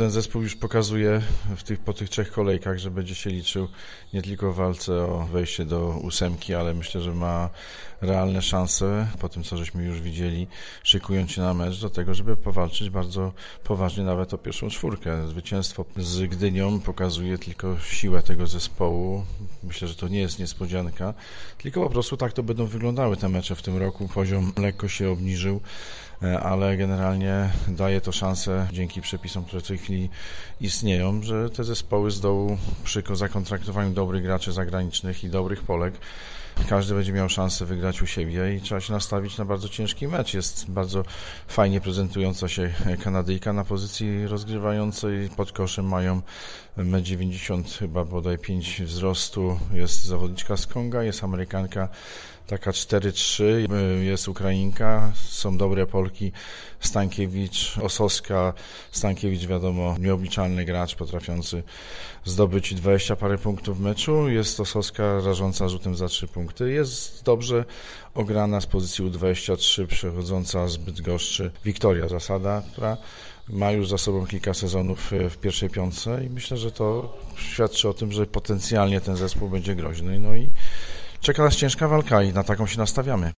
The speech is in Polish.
ten zespół już pokazuje w tych, po tych trzech kolejkach, że będzie się liczył nie tylko w walce o wejście do ósemki, ale myślę, że ma realne szanse po tym, co żeśmy już widzieli, szykując się na mecz do tego, żeby powalczyć bardzo poważnie nawet o pierwszą czwórkę. Zwycięstwo z Gdynią pokazuje tylko siłę tego zespołu. Myślę, że to nie jest niespodzianka, tylko po prostu tak to będą wyglądały te mecze w tym roku. Poziom lekko się obniżył ale generalnie daje to szansę dzięki przepisom, które w tej chwili istnieją, że te zespoły z dołu przy zakontraktowaniu dobrych graczy zagranicznych i dobrych Polek każdy będzie miał szansę wygrać u siebie i trzeba się nastawić na bardzo ciężki mecz. Jest bardzo fajnie prezentująca się Kanadyjka na pozycji rozgrywającej. Pod koszem mają 1,90 chyba bodaj 5 wzrostu. Jest zawodniczka z Konga, jest Amerykanka taka 4-3, jest Ukrainka, są dobre Polki, Stankiewicz, Osowska, Stankiewicz wiadomo, nieobliczalny gracz potrafiący zdobyć 20 parę punktów w meczu, jest Osowska rażąca rzutem za 3 punkty, jest dobrze ograna z pozycji U23 przechodząca z Bydgoszczy Wiktoria Zasada, która ma już za sobą kilka sezonów w pierwszej piątce i myślę, że to świadczy o tym, że potencjalnie ten zespół będzie groźny. No i czeka nas ciężka walka i na taką się nastawiamy.